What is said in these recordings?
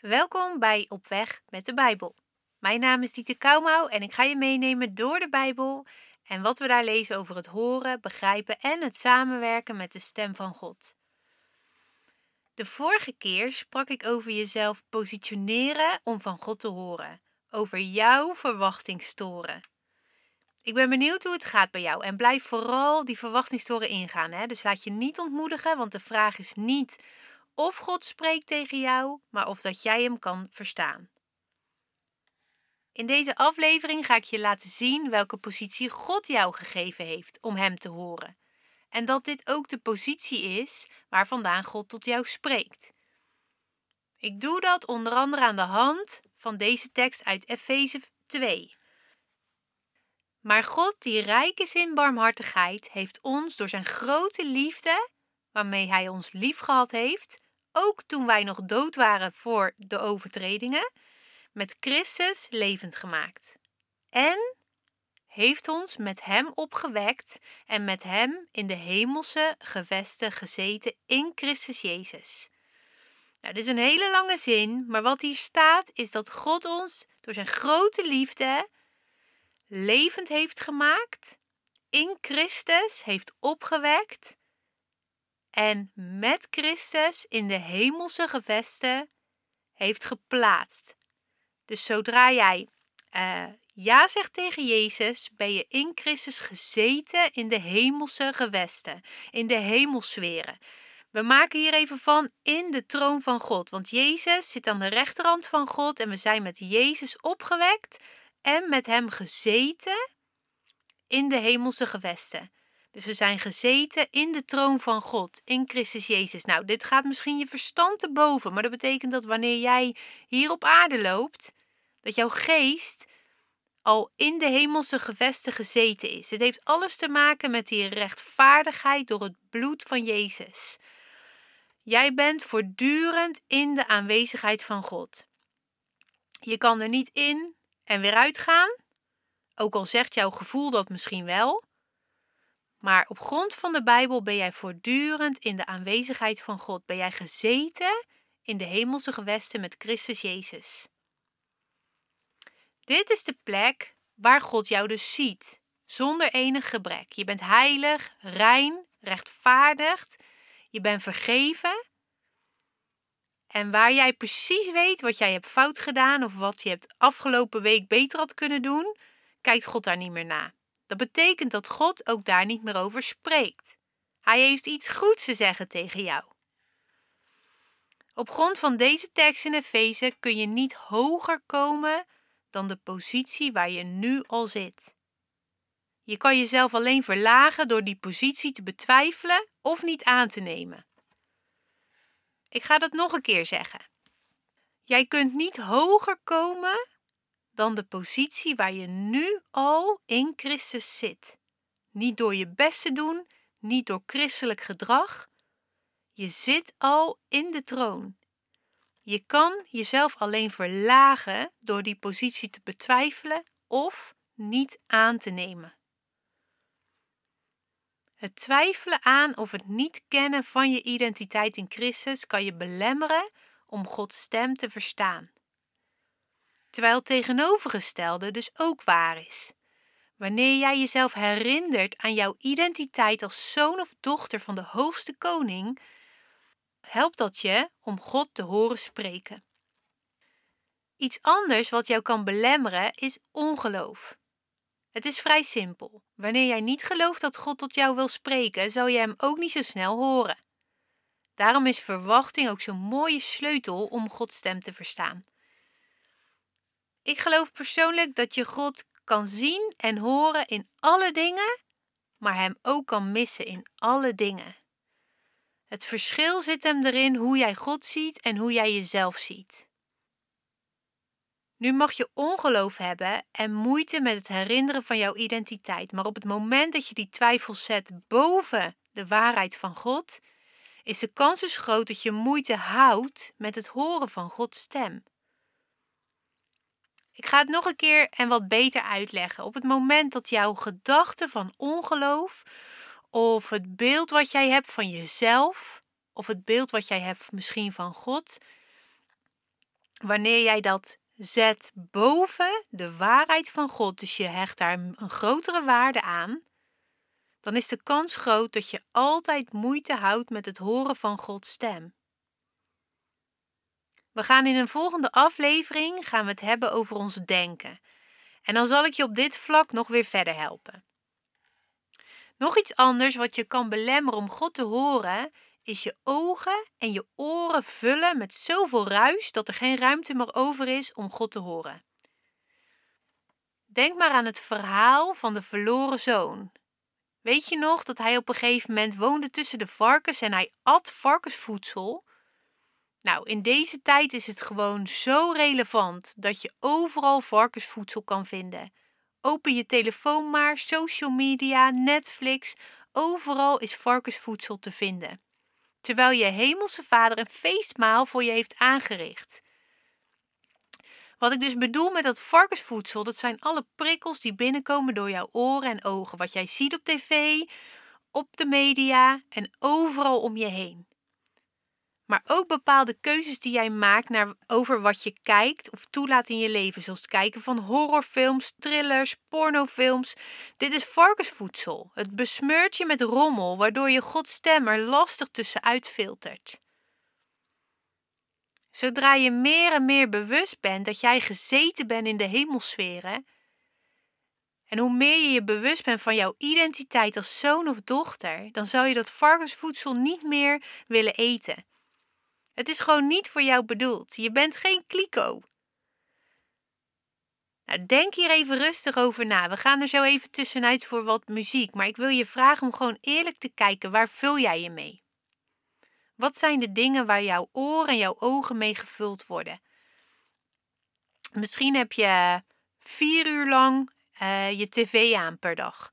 Welkom bij Op Weg met de Bijbel. Mijn naam is Dieter Kouwmouw en ik ga je meenemen door de Bijbel en wat we daar lezen over het horen, begrijpen en het samenwerken met de stem van God. De vorige keer sprak ik over jezelf positioneren om van God te horen, over jouw verwachtingstoren. Ik ben benieuwd hoe het gaat bij jou en blijf vooral die verwachtingstoren ingaan. Hè? Dus laat je niet ontmoedigen, want de vraag is niet of God spreekt tegen jou, maar of dat jij hem kan verstaan. In deze aflevering ga ik je laten zien welke positie God jou gegeven heeft om hem te horen. En dat dit ook de positie is waar vandaan God tot jou spreekt. Ik doe dat onder andere aan de hand van deze tekst uit Efeze 2. Maar God, die rijk is in barmhartigheid, heeft ons door zijn grote liefde, waarmee hij ons liefgehad heeft, ook toen wij nog dood waren voor de overtredingen, met Christus levend gemaakt. En heeft ons met Hem opgewekt en met Hem in de hemelse gewesten gezeten in Christus Jezus. Nou, dit is een hele lange zin, maar wat hier staat is dat God ons door zijn grote liefde levend heeft gemaakt, in Christus heeft opgewekt en met Christus in de hemelse gewesten heeft geplaatst. Dus zodra jij uh, ja zegt tegen Jezus, ben je in Christus gezeten in de hemelse gewesten, in de hemelsferen. We maken hier even van in de troon van God, want Jezus zit aan de rechterhand van God en we zijn met Jezus opgewekt en met Hem gezeten in de hemelse gewesten. Dus we zijn gezeten in de troon van God, in Christus Jezus. Nou, dit gaat misschien je verstand te boven, maar dat betekent dat wanneer jij hier op aarde loopt, dat jouw geest al in de hemelse gewesten gezeten is. Het heeft alles te maken met die rechtvaardigheid door het bloed van Jezus. Jij bent voortdurend in de aanwezigheid van God. Je kan er niet in en weer uitgaan, ook al zegt jouw gevoel dat misschien wel. Maar op grond van de Bijbel ben jij voortdurend in de aanwezigheid van God. Ben jij gezeten in de hemelse gewesten met Christus Jezus. Dit is de plek waar God jou dus ziet, zonder enig gebrek. Je bent heilig, rein, rechtvaardigd. Je bent vergeven. En waar jij precies weet wat jij hebt fout gedaan of wat je hebt afgelopen week beter had kunnen doen, kijkt God daar niet meer na. Dat betekent dat God ook daar niet meer over spreekt. Hij heeft iets goeds te zeggen tegen jou. Op grond van deze tekst in Efeze kun je niet hoger komen dan de positie waar je nu al zit. Je kan jezelf alleen verlagen door die positie te betwijfelen of niet aan te nemen. Ik ga dat nog een keer zeggen. Jij kunt niet hoger komen dan de positie waar je nu al in Christus zit. Niet door je best te doen, niet door christelijk gedrag. Je zit al in de troon. Je kan jezelf alleen verlagen door die positie te betwijfelen of niet aan te nemen. Het twijfelen aan of het niet kennen van je identiteit in Christus kan je belemmeren om Gods stem te verstaan terwijl het tegenovergestelde dus ook waar is. Wanneer jij jezelf herinnert aan jouw identiteit als zoon of dochter van de hoogste koning, helpt dat je om God te horen spreken. Iets anders wat jou kan belemmeren is ongeloof. Het is vrij simpel. Wanneer jij niet gelooft dat God tot jou wil spreken, zal je hem ook niet zo snel horen. Daarom is verwachting ook zo'n mooie sleutel om Gods stem te verstaan. Ik geloof persoonlijk dat je God kan zien en horen in alle dingen, maar Hem ook kan missen in alle dingen. Het verschil zit hem erin hoe jij God ziet en hoe jij jezelf ziet. Nu mag je ongeloof hebben en moeite met het herinneren van jouw identiteit, maar op het moment dat je die twijfel zet boven de waarheid van God, is de kans dus groot dat je moeite houdt met het horen van Gods stem. Ik ga het nog een keer en wat beter uitleggen. Op het moment dat jouw gedachte van ongeloof of het beeld wat jij hebt van jezelf of het beeld wat jij hebt misschien van God wanneer jij dat zet boven de waarheid van God, dus je hecht daar een grotere waarde aan, dan is de kans groot dat je altijd moeite houdt met het horen van Gods stem. We gaan in een volgende aflevering gaan we het hebben over ons denken. En dan zal ik je op dit vlak nog weer verder helpen. Nog iets anders wat je kan belemmeren om God te horen, is je ogen en je oren vullen met zoveel ruis dat er geen ruimte meer over is om God te horen. Denk maar aan het verhaal van de verloren zoon. Weet je nog dat hij op een gegeven moment woonde tussen de varkens en hij at varkensvoedsel? Nou, in deze tijd is het gewoon zo relevant dat je overal varkensvoedsel kan vinden. Open je telefoon maar, social media, Netflix, overal is varkensvoedsel te vinden. Terwijl je hemelse vader een feestmaal voor je heeft aangericht. Wat ik dus bedoel met dat varkensvoedsel, dat zijn alle prikkels die binnenkomen door jouw oren en ogen. Wat jij ziet op tv, op de media en overal om je heen maar ook bepaalde keuzes die jij maakt naar, over wat je kijkt of toelaat in je leven, zoals kijken van horrorfilms, thrillers, pornofilms. Dit is varkensvoedsel. Het besmeurt je met rommel, waardoor je Gods stem er lastig tussenuit filtert. Zodra je meer en meer bewust bent dat jij gezeten bent in de hemelsferen, en hoe meer je je bewust bent van jouw identiteit als zoon of dochter, dan zou je dat varkensvoedsel niet meer willen eten. Het is gewoon niet voor jou bedoeld. Je bent geen kliko. Nou, denk hier even rustig over na. We gaan er zo even tussenuit voor wat muziek. Maar ik wil je vragen om gewoon eerlijk te kijken. Waar vul jij je mee? Wat zijn de dingen waar jouw oren en jouw ogen mee gevuld worden? Misschien heb je vier uur lang uh, je tv aan per dag.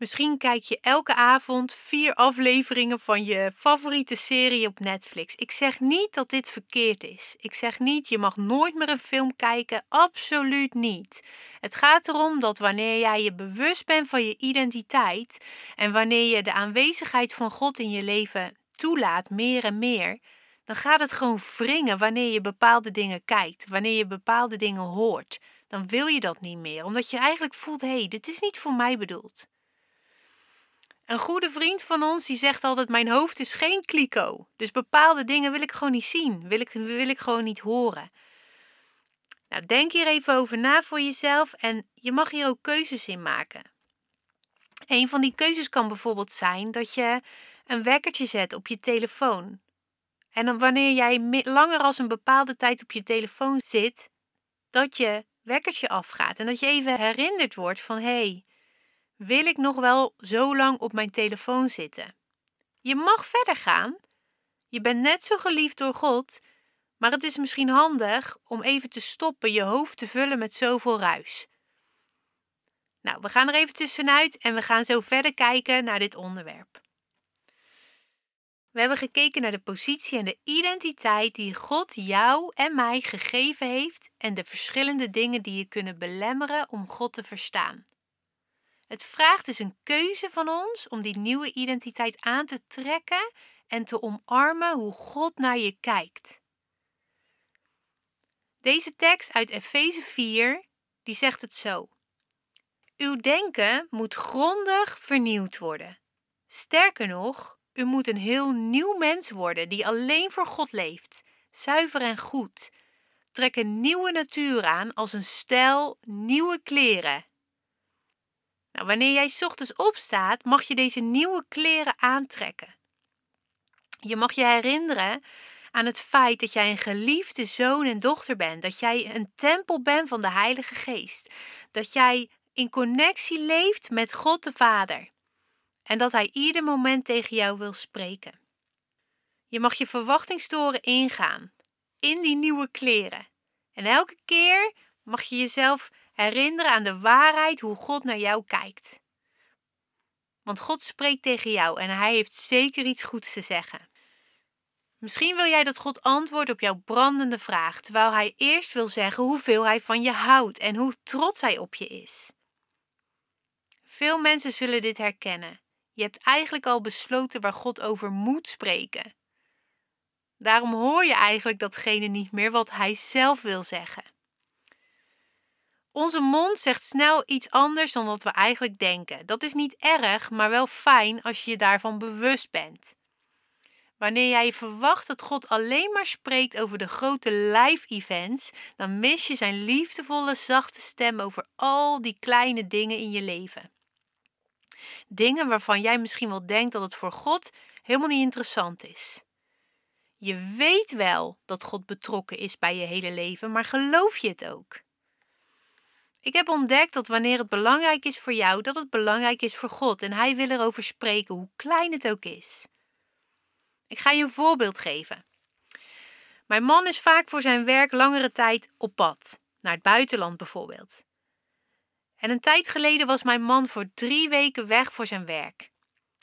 Misschien kijk je elke avond vier afleveringen van je favoriete serie op Netflix. Ik zeg niet dat dit verkeerd is. Ik zeg niet je mag nooit meer een film kijken. Absoluut niet. Het gaat erom dat wanneer jij je bewust bent van je identiteit en wanneer je de aanwezigheid van God in je leven toelaat, meer en meer, dan gaat het gewoon wringen wanneer je bepaalde dingen kijkt, wanneer je bepaalde dingen hoort. Dan wil je dat niet meer, omdat je eigenlijk voelt: hé, hey, dit is niet voor mij bedoeld. Een goede vriend van ons die zegt altijd: Mijn hoofd is geen kliko. Dus bepaalde dingen wil ik gewoon niet zien, wil ik, wil ik gewoon niet horen. Nou, denk hier even over na voor jezelf en je mag hier ook keuzes in maken. Een van die keuzes kan bijvoorbeeld zijn dat je een wekkertje zet op je telefoon. En dan wanneer jij langer als een bepaalde tijd op je telefoon zit, dat je wekkertje afgaat en dat je even herinnerd wordt van hé, hey, wil ik nog wel zo lang op mijn telefoon zitten? Je mag verder gaan. Je bent net zo geliefd door God, maar het is misschien handig om even te stoppen je hoofd te vullen met zoveel ruis. Nou, we gaan er even tussenuit en we gaan zo verder kijken naar dit onderwerp. We hebben gekeken naar de positie en de identiteit die God jou en mij gegeven heeft en de verschillende dingen die je kunnen belemmeren om God te verstaan. Het vraagt dus een keuze van ons om die nieuwe identiteit aan te trekken en te omarmen hoe God naar je kijkt. Deze tekst uit Efeze 4, die zegt het zo. Uw denken moet grondig vernieuwd worden. Sterker nog, u moet een heel nieuw mens worden die alleen voor God leeft, zuiver en goed. Trek een nieuwe natuur aan als een stijl nieuwe kleren nou, wanneer jij ochtends opstaat, mag je deze nieuwe kleren aantrekken. Je mag je herinneren aan het feit dat jij een geliefde zoon en dochter bent, dat jij een tempel bent van de Heilige Geest, dat jij in connectie leeft met God de Vader en dat Hij ieder moment tegen jou wil spreken. Je mag je verwachtingstoren ingaan in die nieuwe kleren. En elke keer mag je jezelf herinneren aan de waarheid hoe God naar jou kijkt. Want God spreekt tegen jou en Hij heeft zeker iets goeds te zeggen. Misschien wil jij dat God antwoordt op jouw brandende vraag, terwijl Hij eerst wil zeggen hoeveel Hij van je houdt en hoe trots Hij op je is. Veel mensen zullen dit herkennen. Je hebt eigenlijk al besloten waar God over moet spreken. Daarom hoor je eigenlijk datgene niet meer wat hij zelf wil zeggen. Onze mond zegt snel iets anders dan wat we eigenlijk denken. Dat is niet erg, maar wel fijn als je je daarvan bewust bent. Wanneer jij verwacht dat God alleen maar spreekt over de grote live events, dan mis je zijn liefdevolle, zachte stem over al die kleine dingen in je leven. Dingen waarvan jij misschien wel denkt dat het voor God helemaal niet interessant is. Je weet wel dat God betrokken is bij je hele leven, maar geloof je het ook? Ik heb ontdekt dat wanneer het belangrijk is voor jou, dat het belangrijk is voor God en Hij wil erover spreken, hoe klein het ook is. Ik ga je een voorbeeld geven. Mijn man is vaak voor zijn werk langere tijd op pad, naar het buitenland bijvoorbeeld. En een tijd geleden was mijn man voor drie weken weg voor zijn werk.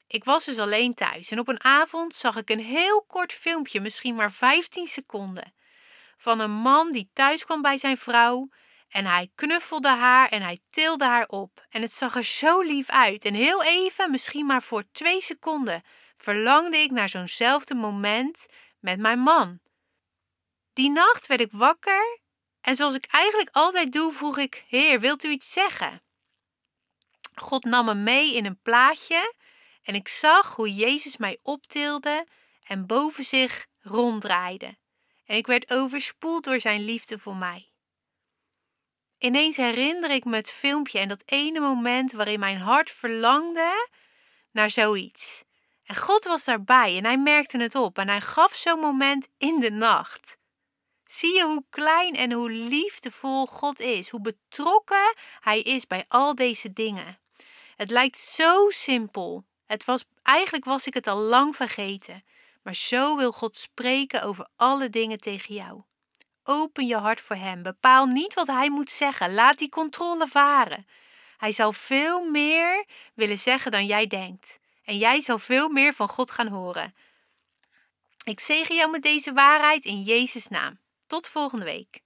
Ik was dus alleen thuis en op een avond zag ik een heel kort filmpje, misschien maar 15 seconden, van een man die thuis kwam bij zijn vrouw en hij knuffelde haar en hij tilde haar op. En het zag er zo lief uit. En heel even, misschien maar voor twee seconden, verlangde ik naar zo'nzelfde moment met mijn man. Die nacht werd ik wakker en zoals ik eigenlijk altijd doe, vroeg ik: Heer, wilt u iets zeggen? God nam me mee in een plaatje en ik zag hoe Jezus mij optilde en boven zich ronddraaide. En ik werd overspoeld door zijn liefde voor mij. Ineens herinner ik me het filmpje en dat ene moment waarin mijn hart verlangde naar zoiets. En God was daarbij en hij merkte het op en hij gaf zo'n moment in de nacht. Zie je hoe klein en hoe liefdevol God is, hoe betrokken hij is bij al deze dingen. Het lijkt zo simpel. Het was, eigenlijk was ik het al lang vergeten, maar zo wil God spreken over alle dingen tegen jou. Open je hart voor Hem. Bepaal niet wat Hij moet zeggen. Laat die controle varen. Hij zal veel meer willen zeggen dan jij denkt. En jij zal veel meer van God gaan horen. Ik zegen jou met deze waarheid in Jezus' naam. Tot volgende week.